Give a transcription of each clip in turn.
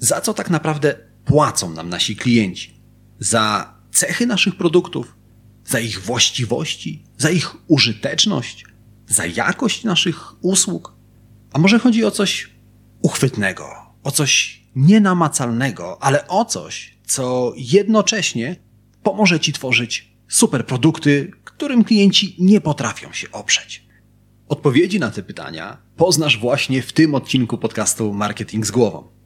za co tak naprawdę płacą nam nasi klienci. Za cechy naszych produktów, za ich właściwości, za ich użyteczność, za jakość naszych usług. A może chodzi o coś uchwytnego, o coś nienamacalnego, ale o coś, co jednocześnie pomoże Ci tworzyć super produkty, którym klienci nie potrafią się oprzeć. Odpowiedzi na te pytania poznasz właśnie w tym odcinku podcastu Marketing z głową.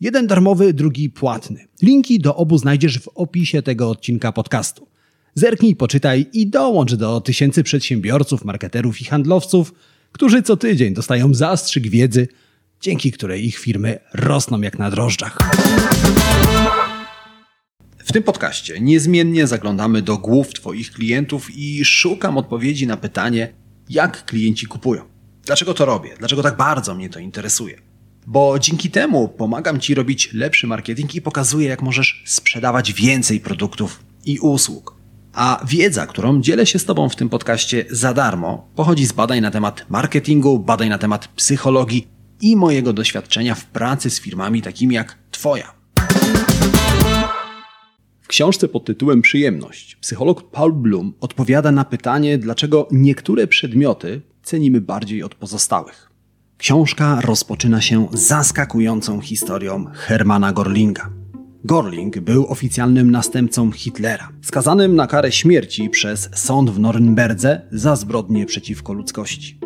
Jeden darmowy, drugi płatny. Linki do obu znajdziesz w opisie tego odcinka podcastu. Zerknij, poczytaj i dołącz do tysięcy przedsiębiorców, marketerów i handlowców, którzy co tydzień dostają zastrzyk wiedzy, dzięki której ich firmy rosną jak na drożdżach. W tym podcaście niezmiennie zaglądamy do głów Twoich klientów i szukam odpowiedzi na pytanie, jak klienci kupują. Dlaczego to robię? Dlaczego tak bardzo mnie to interesuje? Bo dzięki temu pomagam Ci robić lepszy marketing i pokazuję, jak możesz sprzedawać więcej produktów i usług. A wiedza, którą dzielę się z Tobą w tym podcaście za darmo, pochodzi z badań na temat marketingu, badań na temat psychologii i mojego doświadczenia w pracy z firmami takimi jak Twoja. W książce pod tytułem Przyjemność psycholog Paul Bloom odpowiada na pytanie, dlaczego niektóre przedmioty cenimy bardziej od pozostałych. Książka rozpoczyna się zaskakującą historią Hermana Gorlinga. Gorling był oficjalnym następcą Hitlera, skazanym na karę śmierci przez sąd w Norymberdze za zbrodnie przeciwko ludzkości.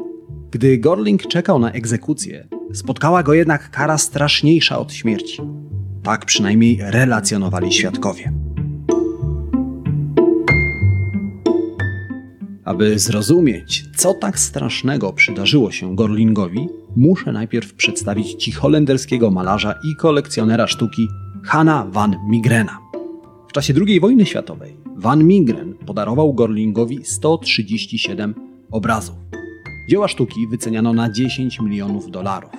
Gdy Gorling czekał na egzekucję, spotkała go jednak kara straszniejsza od śmierci. Tak przynajmniej relacjonowali świadkowie. Aby zrozumieć, co tak strasznego przydarzyło się Gorlingowi, muszę najpierw przedstawić Ci holenderskiego malarza i kolekcjonera sztuki Hanna van Migrena. W czasie II wojny światowej Van Migren podarował Gorlingowi 137 obrazów. Dzieła sztuki wyceniano na 10 milionów dolarów.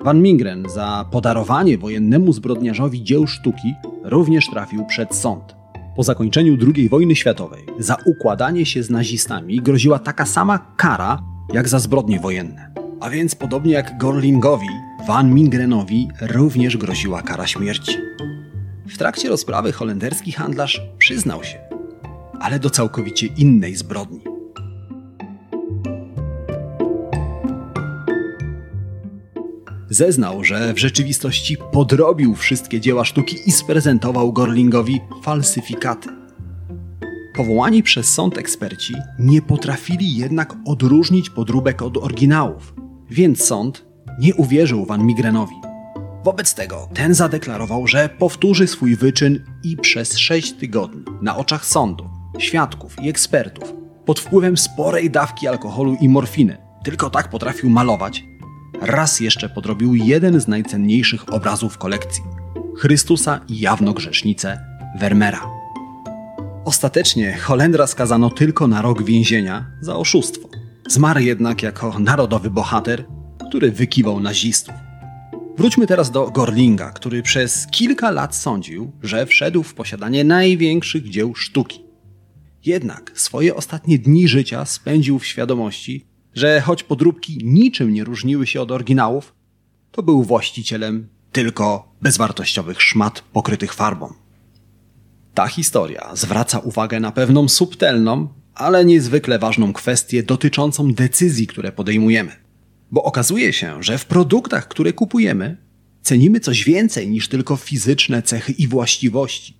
Van Migren za podarowanie wojennemu zbrodniarzowi dzieł sztuki również trafił przed sąd. Po zakończeniu II wojny światowej za układanie się z nazistami groziła taka sama kara jak za zbrodnie wojenne. A więc podobnie jak Gorlingowi, Van Mingrenowi również groziła kara śmierci. W trakcie rozprawy holenderski handlarz przyznał się, ale do całkowicie innej zbrodni. Zeznał, że w rzeczywistości podrobił wszystkie dzieła sztuki i sprezentował Gorlingowi falsyfikaty. Powołani przez sąd eksperci nie potrafili jednak odróżnić podróbek od oryginałów, więc sąd nie uwierzył Van Migrenowi. Wobec tego ten zadeklarował, że powtórzy swój wyczyn i przez sześć tygodni na oczach sądu, świadków i ekspertów pod wpływem sporej dawki alkoholu i morfiny tylko tak potrafił malować, raz jeszcze podrobił jeden z najcenniejszych obrazów kolekcji Chrystusa i jawnogrzesznicę Vermeera. Ostatecznie Holendra skazano tylko na rok więzienia za oszustwo. Zmarł jednak jako narodowy bohater, który wykiwał nazistów. Wróćmy teraz do Gorlinga, który przez kilka lat sądził, że wszedł w posiadanie największych dzieł sztuki. Jednak swoje ostatnie dni życia spędził w świadomości, że choć podróbki niczym nie różniły się od oryginałów, to był właścicielem tylko bezwartościowych szmat pokrytych farbą. Ta historia zwraca uwagę na pewną subtelną, ale niezwykle ważną kwestię dotyczącą decyzji, które podejmujemy. Bo okazuje się, że w produktach, które kupujemy, cenimy coś więcej niż tylko fizyczne cechy i właściwości.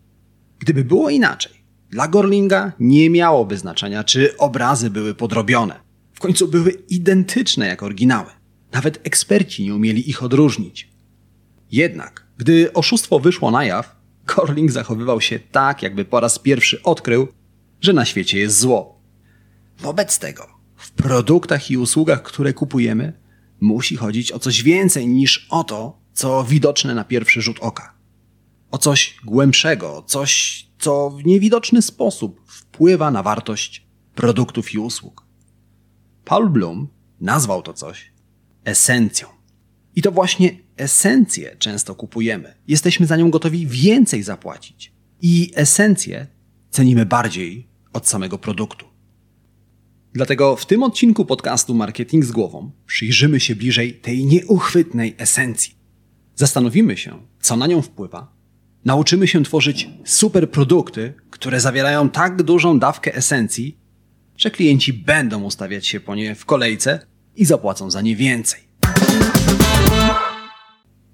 Gdyby było inaczej, dla Gorlinga nie miałoby znaczenia, czy obrazy były podrobione. W końcu były identyczne jak oryginały. Nawet eksperci nie umieli ich odróżnić. Jednak, gdy oszustwo wyszło na jaw, Gorling zachowywał się tak, jakby po raz pierwszy odkrył, że na świecie jest zło. Wobec tego, w produktach i usługach, które kupujemy, musi chodzić o coś więcej niż o to, co widoczne na pierwszy rzut oka. o coś głębszego, coś, co w niewidoczny sposób wpływa na wartość produktów i usług. Paul Bloom nazwał to coś esencją. I to właśnie esencję często kupujemy. Jesteśmy za nią gotowi więcej zapłacić. I esencję cenimy bardziej od samego produktu. Dlatego w tym odcinku podcastu Marketing z głową przyjrzymy się bliżej tej nieuchwytnej esencji. Zastanowimy się, co na nią wpływa. Nauczymy się tworzyć super produkty, które zawierają tak dużą dawkę esencji, że klienci będą ustawiać się po nie w kolejce i zapłacą za nie więcej.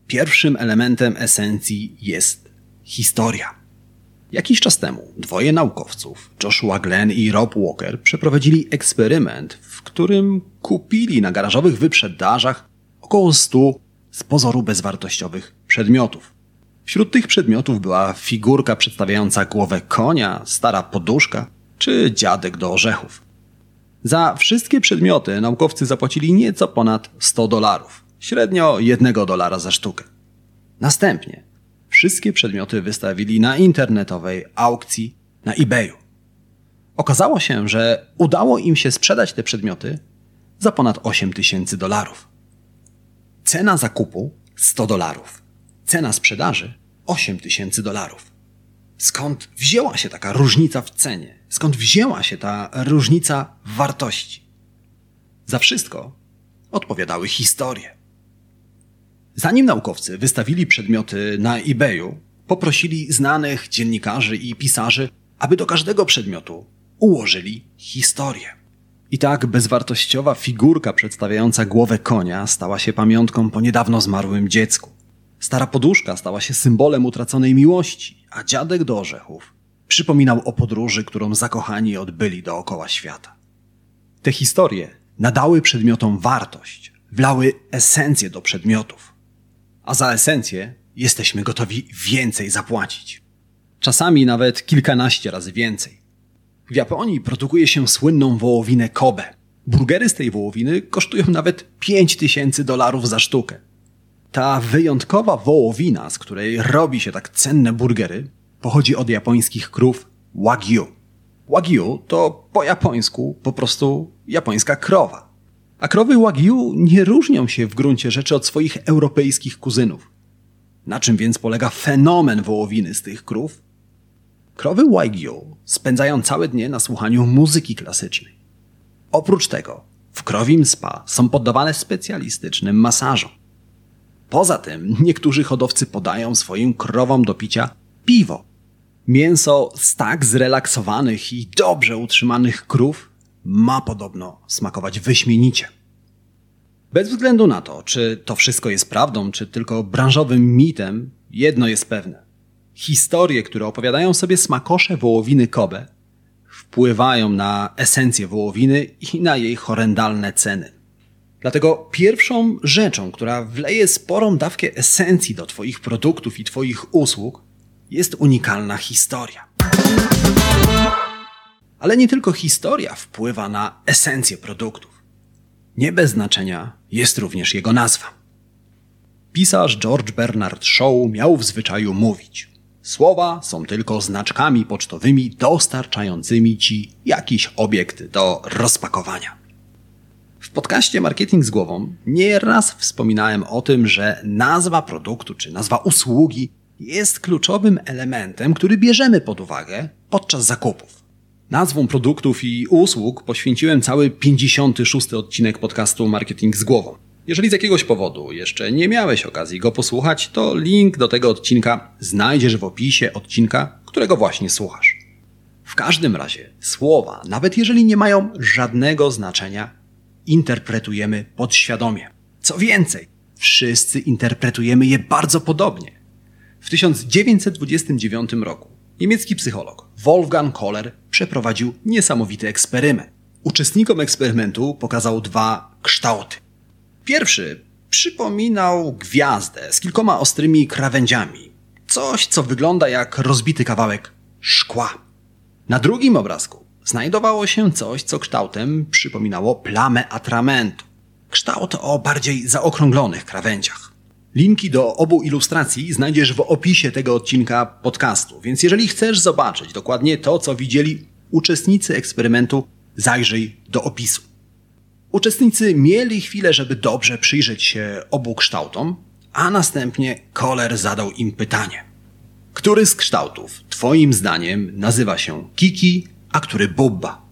Pierwszym elementem esencji jest historia. Jakiś czas temu dwoje naukowców, Joshua Glenn i Rob Walker, przeprowadzili eksperyment, w którym kupili na garażowych wyprzedażach około 100 z pozoru bezwartościowych przedmiotów. Wśród tych przedmiotów była figurka przedstawiająca głowę konia, stara poduszka czy dziadek do orzechów. Za wszystkie przedmioty naukowcy zapłacili nieco ponad 100 dolarów, średnio 1 dolara za sztukę. Następnie wszystkie przedmioty wystawili na internetowej aukcji na eBayu. Okazało się, że udało im się sprzedać te przedmioty za ponad 8 tysięcy dolarów. Cena zakupu 100 dolarów, cena sprzedaży 8 tysięcy dolarów. Skąd wzięła się taka różnica w cenie? Skąd wzięła się ta różnica wartości? Za wszystko odpowiadały historie. Zanim naukowcy wystawili przedmioty na eBayu, poprosili znanych dziennikarzy i pisarzy, aby do każdego przedmiotu ułożyli historię. I tak bezwartościowa figurka przedstawiająca głowę konia stała się pamiątką po niedawno zmarłym dziecku. Stara poduszka stała się symbolem utraconej miłości, a dziadek do orzechów przypominał o podróży, którą zakochani odbyli dookoła świata. Te historie nadały przedmiotom wartość, wlały esencję do przedmiotów a za esencję jesteśmy gotowi więcej zapłacić. Czasami nawet kilkanaście razy więcej. W Japonii produkuje się słynną wołowinę Kobe. Burgery z tej wołowiny kosztują nawet 5000 dolarów za sztukę. Ta wyjątkowa wołowina, z której robi się tak cenne burgery, pochodzi od japońskich krów Wagyu. Wagyu to po japońsku po prostu japońska krowa. A krowy Wagyu nie różnią się w gruncie rzeczy od swoich europejskich kuzynów. Na czym więc polega fenomen wołowiny z tych krów? Krowy Wagyu spędzają całe dnie na słuchaniu muzyki klasycznej. Oprócz tego w krowim spa są poddawane specjalistycznym masażom. Poza tym niektórzy hodowcy podają swoim krowom do picia piwo. Mięso z tak zrelaksowanych i dobrze utrzymanych krów ma podobno smakować wyśmienicie. Bez względu na to, czy to wszystko jest prawdą, czy tylko branżowym mitem, jedno jest pewne. Historie, które opowiadają sobie smakosze wołowiny Kobe, wpływają na esencję wołowiny i na jej horrendalne ceny. Dlatego pierwszą rzeczą, która wleje sporą dawkę esencji do Twoich produktów i Twoich usług, jest unikalna historia. Ale nie tylko historia wpływa na esencję produktów. Nie bez znaczenia jest również jego nazwa. Pisarz George Bernard Shaw miał w zwyczaju mówić: Słowa są tylko znaczkami pocztowymi dostarczającymi ci jakiś obiekt do rozpakowania. W podcaście Marketing z głową nieraz wspominałem o tym, że nazwa produktu czy nazwa usługi jest kluczowym elementem, który bierzemy pod uwagę podczas zakupów. Nazwą produktów i usług poświęciłem cały 56 odcinek podcastu Marketing z głową. Jeżeli z jakiegoś powodu jeszcze nie miałeś okazji go posłuchać, to link do tego odcinka znajdziesz w opisie odcinka, którego właśnie słuchasz. W każdym razie słowa, nawet jeżeli nie mają żadnego znaczenia, interpretujemy podświadomie. Co więcej, wszyscy interpretujemy je bardzo podobnie. W 1929 roku niemiecki psycholog Wolfgang Kohler przeprowadził niesamowity eksperyment. Uczestnikom eksperymentu pokazał dwa kształty. Pierwszy przypominał gwiazdę z kilkoma ostrymi krawędziami. Coś, co wygląda jak rozbity kawałek szkła. Na drugim obrazku znajdowało się coś, co kształtem przypominało plamę atramentu. Kształt o bardziej zaokrąglonych krawędziach. Linki do obu ilustracji znajdziesz w opisie tego odcinka podcastu, więc jeżeli chcesz zobaczyć dokładnie to, co widzieli uczestnicy eksperymentu, zajrzyj do opisu. Uczestnicy mieli chwilę, żeby dobrze przyjrzeć się obu kształtom, a następnie Kohler zadał im pytanie. Który z kształtów, Twoim zdaniem, nazywa się Kiki, a który Bubba?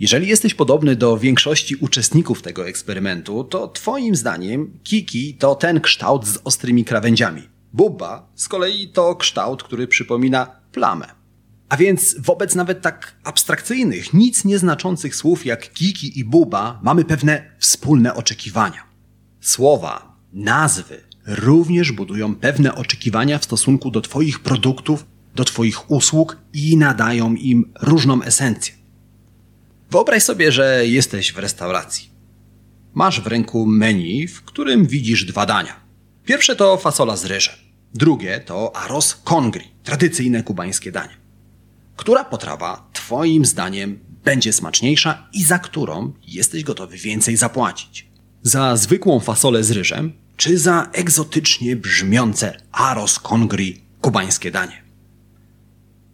Jeżeli jesteś podobny do większości uczestników tego eksperymentu, to Twoim zdaniem Kiki to ten kształt z ostrymi krawędziami. Bubba z kolei to kształt, który przypomina plamę. A więc wobec nawet tak abstrakcyjnych, nic nieznaczących słów jak Kiki i Buba mamy pewne wspólne oczekiwania. Słowa, nazwy również budują pewne oczekiwania w stosunku do Twoich produktów, do Twoich usług i nadają im różną esencję. Wyobraź sobie, że jesteś w restauracji. Masz w ręku menu, w którym widzisz dwa dania. Pierwsze to fasola z ryżem, drugie to arroz congri, tradycyjne kubańskie danie. Która potrawa, Twoim zdaniem, będzie smaczniejsza i za którą jesteś gotowy więcej zapłacić? Za zwykłą fasolę z ryżem, czy za egzotycznie brzmiące arroz congri, kubańskie danie?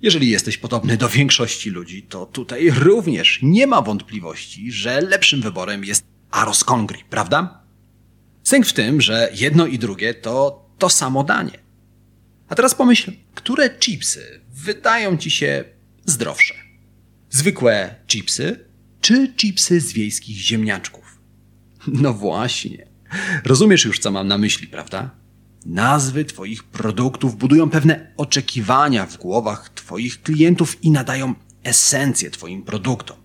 Jeżeli jesteś podobny do większości ludzi, to tutaj również nie ma wątpliwości, że lepszym wyborem jest arroz congri, prawda? Sęk w tym, że jedno i drugie to to samo danie. A teraz pomyśl, które chipsy wydają ci się zdrowsze? Zwykłe chipsy czy chipsy z wiejskich ziemniaczków? No właśnie. Rozumiesz już, co mam na myśli, prawda? Nazwy Twoich produktów budują pewne oczekiwania w głowach Twoich klientów i nadają esencję Twoim produktom.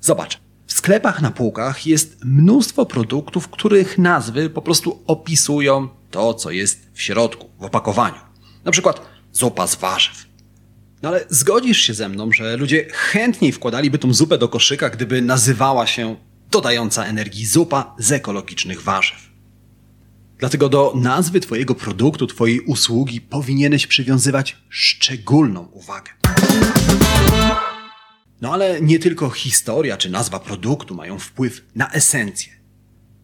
Zobacz, w sklepach na półkach jest mnóstwo produktów, których nazwy po prostu opisują to, co jest w środku, w opakowaniu. Na przykład zupa z warzyw. No ale zgodzisz się ze mną, że ludzie chętniej wkładaliby tą zupę do koszyka, gdyby nazywała się dodająca energii zupa z ekologicznych warzyw. Dlatego do nazwy Twojego produktu, Twojej usługi powinieneś przywiązywać szczególną uwagę. No ale nie tylko historia czy nazwa produktu mają wpływ na esencję.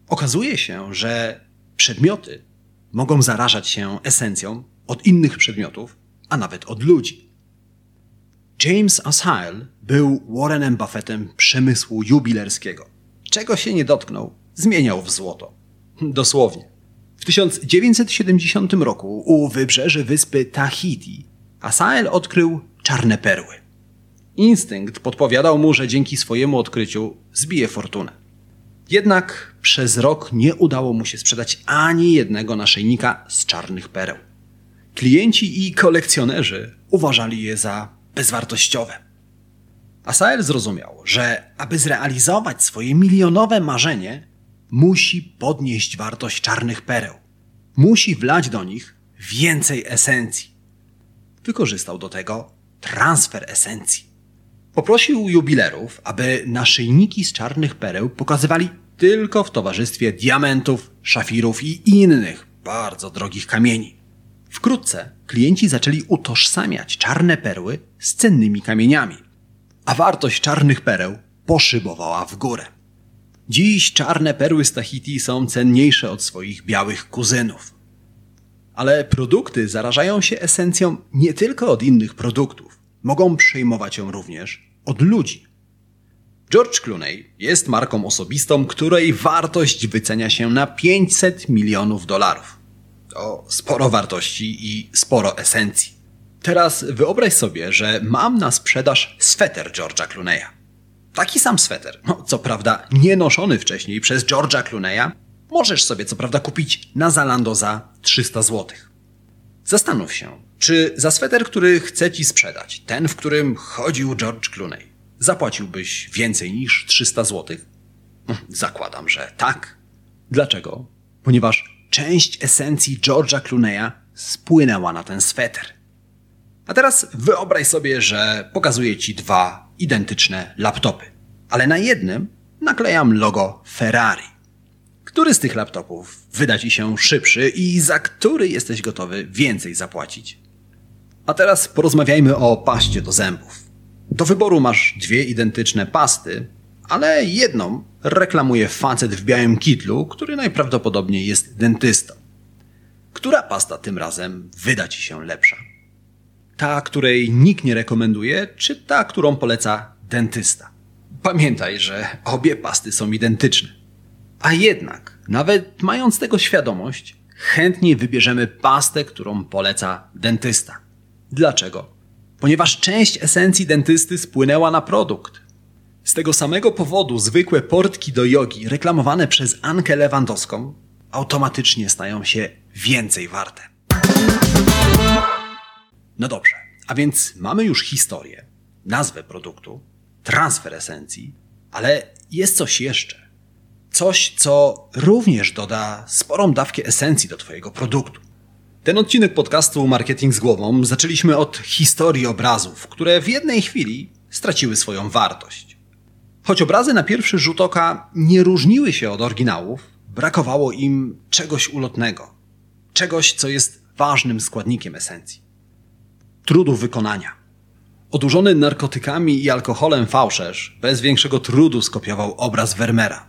Okazuje się, że przedmioty mogą zarażać się esencją od innych przedmiotów, a nawet od ludzi. James Asile był Warrenem Buffettem przemysłu jubilerskiego. Czego się nie dotknął, zmieniał w złoto. Dosłownie. W 1970 roku u wybrzeży wyspy Tahiti Asael odkrył czarne perły. Instynkt podpowiadał mu, że dzięki swojemu odkryciu zbije fortunę. Jednak przez rok nie udało mu się sprzedać ani jednego naszyjnika z czarnych pereł. Klienci i kolekcjonerzy uważali je za bezwartościowe. Asael zrozumiał, że aby zrealizować swoje milionowe marzenie, musi podnieść wartość czarnych pereł. Musi wlać do nich więcej esencji. Wykorzystał do tego transfer esencji. Poprosił jubilerów, aby naszyjniki z czarnych pereł pokazywali tylko w towarzystwie diamentów, szafirów i innych bardzo drogich kamieni. Wkrótce klienci zaczęli utożsamiać czarne perły z cennymi kamieniami, a wartość czarnych pereł poszybowała w górę. Dziś czarne perły z Tahiti są cenniejsze od swoich białych kuzynów. Ale produkty zarażają się esencją nie tylko od innych produktów, mogą przejmować ją również od ludzi. George Clooney jest marką osobistą, której wartość wycenia się na 500 milionów dolarów. To sporo wartości i sporo esencji. Teraz wyobraź sobie, że mam na sprzedaż sweter George'a Clooney'a. Taki sam sweter, no co prawda nie noszony wcześniej przez George'a Clooney'a, możesz sobie co prawda kupić na Zalando za 300 zł. Zastanów się, czy za sweter, który chcę ci sprzedać, ten, w którym chodził George Clooney, zapłaciłbyś więcej niż 300 zł? Hm, zakładam, że tak. Dlaczego? Ponieważ część esencji George'a Clooney'a spłynęła na ten sweter. A teraz wyobraź sobie, że pokazuję ci dwa identyczne laptopy, ale na jednym naklejam logo Ferrari. Który z tych laptopów wyda ci się szybszy i za który jesteś gotowy więcej zapłacić? A teraz porozmawiajmy o paście do zębów. Do wyboru masz dwie identyczne pasty, ale jedną reklamuje facet w białym kitlu, który najprawdopodobniej jest dentystą. Która pasta tym razem wyda Ci się lepsza? Ta, której nikt nie rekomenduje, czy ta, którą poleca dentysta? Pamiętaj, że obie pasty są identyczne. A jednak, nawet mając tego świadomość, chętnie wybierzemy pastę, którą poleca dentysta. Dlaczego? Ponieważ część esencji dentysty spłynęła na produkt. Z tego samego powodu zwykłe portki do jogi reklamowane przez Ankę Lewandowską automatycznie stają się więcej warte. No dobrze, a więc mamy już historię, nazwę produktu, transfer esencji, ale jest coś jeszcze. Coś, co również doda sporą dawkę esencji do Twojego produktu. Ten odcinek podcastu Marketing z głową zaczęliśmy od historii obrazów, które w jednej chwili straciły swoją wartość. Choć obrazy na pierwszy rzut oka nie różniły się od oryginałów, brakowało im czegoś ulotnego, czegoś, co jest ważnym składnikiem esencji. Trudu wykonania. Odurzony narkotykami i alkoholem fałszerz bez większego trudu skopiował obraz Vermeera.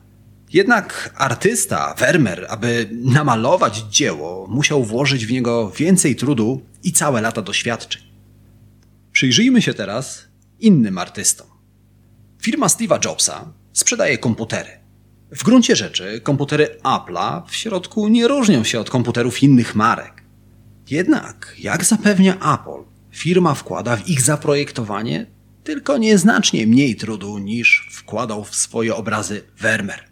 Jednak artysta, Vermeer, aby namalować dzieło, musiał włożyć w niego więcej trudu i całe lata doświadczeń. Przyjrzyjmy się teraz innym artystom. Firma Steve'a Jobsa sprzedaje komputery. W gruncie rzeczy komputery Apple'a w środku nie różnią się od komputerów innych marek. Jednak, jak zapewnia Apple, firma wkłada w ich zaprojektowanie tylko nieznacznie mniej trudu niż wkładał w swoje obrazy Vermeer.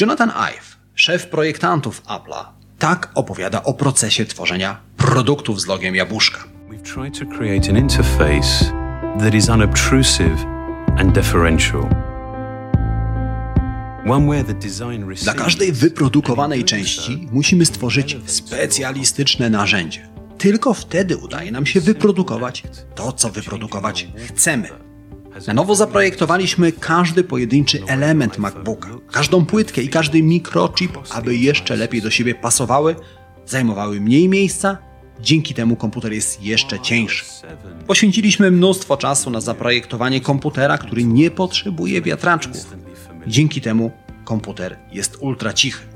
Jonathan Ive, szef projektantów Apple'a, tak opowiada o procesie tworzenia produktów z logiem jabłuszka. We've tried to create an interface that is unobtrusive and receives Dla każdej wyprodukowanej części musimy stworzyć specjalistyczne narzędzie. Tylko wtedy udaje nam się wyprodukować to, co wyprodukować chcemy. Na nowo zaprojektowaliśmy każdy pojedynczy element MacBooka, każdą płytkę i każdy mikrochip, aby jeszcze lepiej do siebie pasowały, zajmowały mniej miejsca, dzięki temu komputer jest jeszcze cieńszy. Poświęciliśmy mnóstwo czasu na zaprojektowanie komputera, który nie potrzebuje wiatraczków. Dzięki temu komputer jest ultra cichy.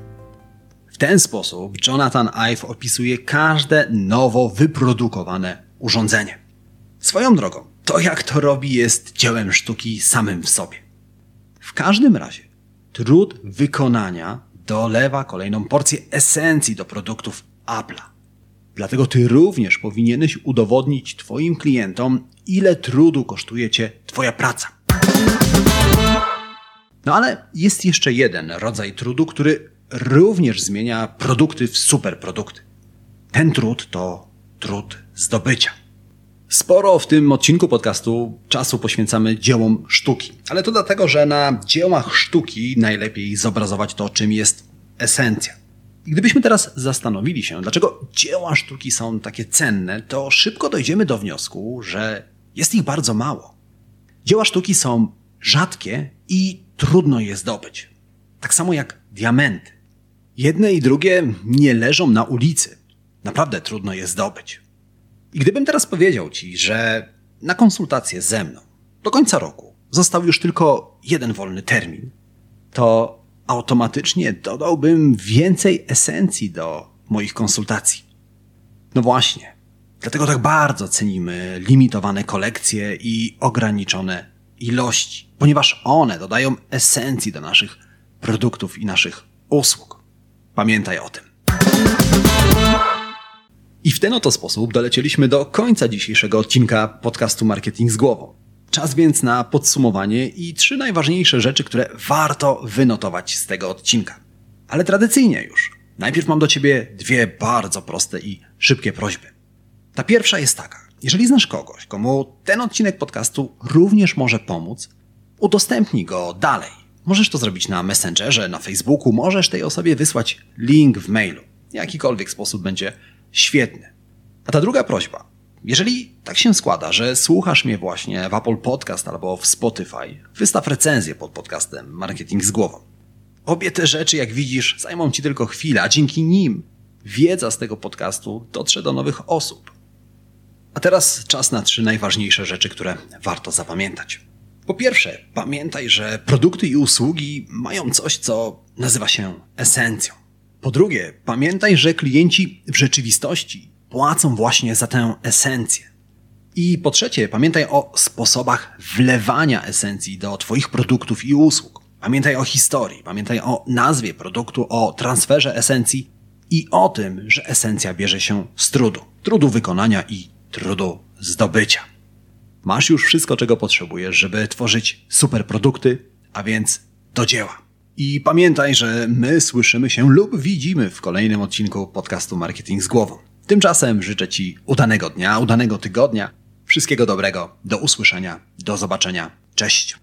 Ten sposób Jonathan Ive opisuje każde nowo wyprodukowane urządzenie. Swoją drogą, to jak to robi jest dziełem sztuki samym w sobie. W każdym razie, trud wykonania dolewa kolejną porcję esencji do produktów Apple'a. Dlatego ty również powinieneś udowodnić Twoim klientom, ile trudu kosztuje Cię Twoja praca. No ale jest jeszcze jeden rodzaj trudu, który również zmienia produkty w superprodukty. Ten trud to trud zdobycia. Sporo w tym odcinku podcastu czasu poświęcamy dziełom sztuki, ale to dlatego, że na dziełach sztuki najlepiej zobrazować to, czym jest esencja. I gdybyśmy teraz zastanowili się, dlaczego dzieła sztuki są takie cenne, to szybko dojdziemy do wniosku, że jest ich bardzo mało. Dzieła sztuki są rzadkie i trudno je zdobyć. Tak samo jak diamenty. Jedne i drugie nie leżą na ulicy. Naprawdę trudno je zdobyć. I gdybym teraz powiedział Ci, że na konsultację ze mną do końca roku został już tylko jeden wolny termin, to automatycznie dodałbym więcej esencji do moich konsultacji. No właśnie, dlatego tak bardzo cenimy limitowane kolekcje i ograniczone ilości, ponieważ one dodają esencji do naszych produktów i naszych usług. Pamiętaj o tym. I w ten oto sposób dolecieliśmy do końca dzisiejszego odcinka podcastu Marketing z głową. Czas więc na podsumowanie i trzy najważniejsze rzeczy, które warto wynotować z tego odcinka. Ale tradycyjnie już. Najpierw mam do Ciebie dwie bardzo proste i szybkie prośby. Ta pierwsza jest taka. Jeżeli znasz kogoś, komu ten odcinek podcastu również może pomóc, udostępnij go dalej. Możesz to zrobić na Messengerze, na Facebooku, możesz tej osobie wysłać link w mailu. Jakikolwiek sposób będzie świetny. A ta druga prośba. Jeżeli tak się składa, że słuchasz mnie właśnie w Apple Podcast albo w Spotify, wystaw recenzję pod podcastem Marketing z głową. Obie te rzeczy, jak widzisz, zajmą Ci tylko chwilę, a dzięki nim wiedza z tego podcastu dotrze do nowych osób. A teraz czas na trzy najważniejsze rzeczy, które warto zapamiętać. Po pierwsze, pamiętaj, że produkty i usługi mają coś, co nazywa się esencją. Po drugie, pamiętaj, że klienci w rzeczywistości płacą właśnie za tę esencję. I po trzecie, pamiętaj o sposobach wlewania esencji do Twoich produktów i usług. Pamiętaj o historii, pamiętaj o nazwie produktu, o transferze esencji i o tym, że esencja bierze się z trudu. Trudu wykonania i trudu zdobycia. Masz już wszystko, czego potrzebujesz, żeby tworzyć super produkty, a więc do dzieła. I pamiętaj, że my słyszymy się lub widzimy w kolejnym odcinku podcastu Marketing z głową. Tymczasem życzę Ci udanego dnia, udanego tygodnia, wszystkiego dobrego, do usłyszenia, do zobaczenia. Cześć!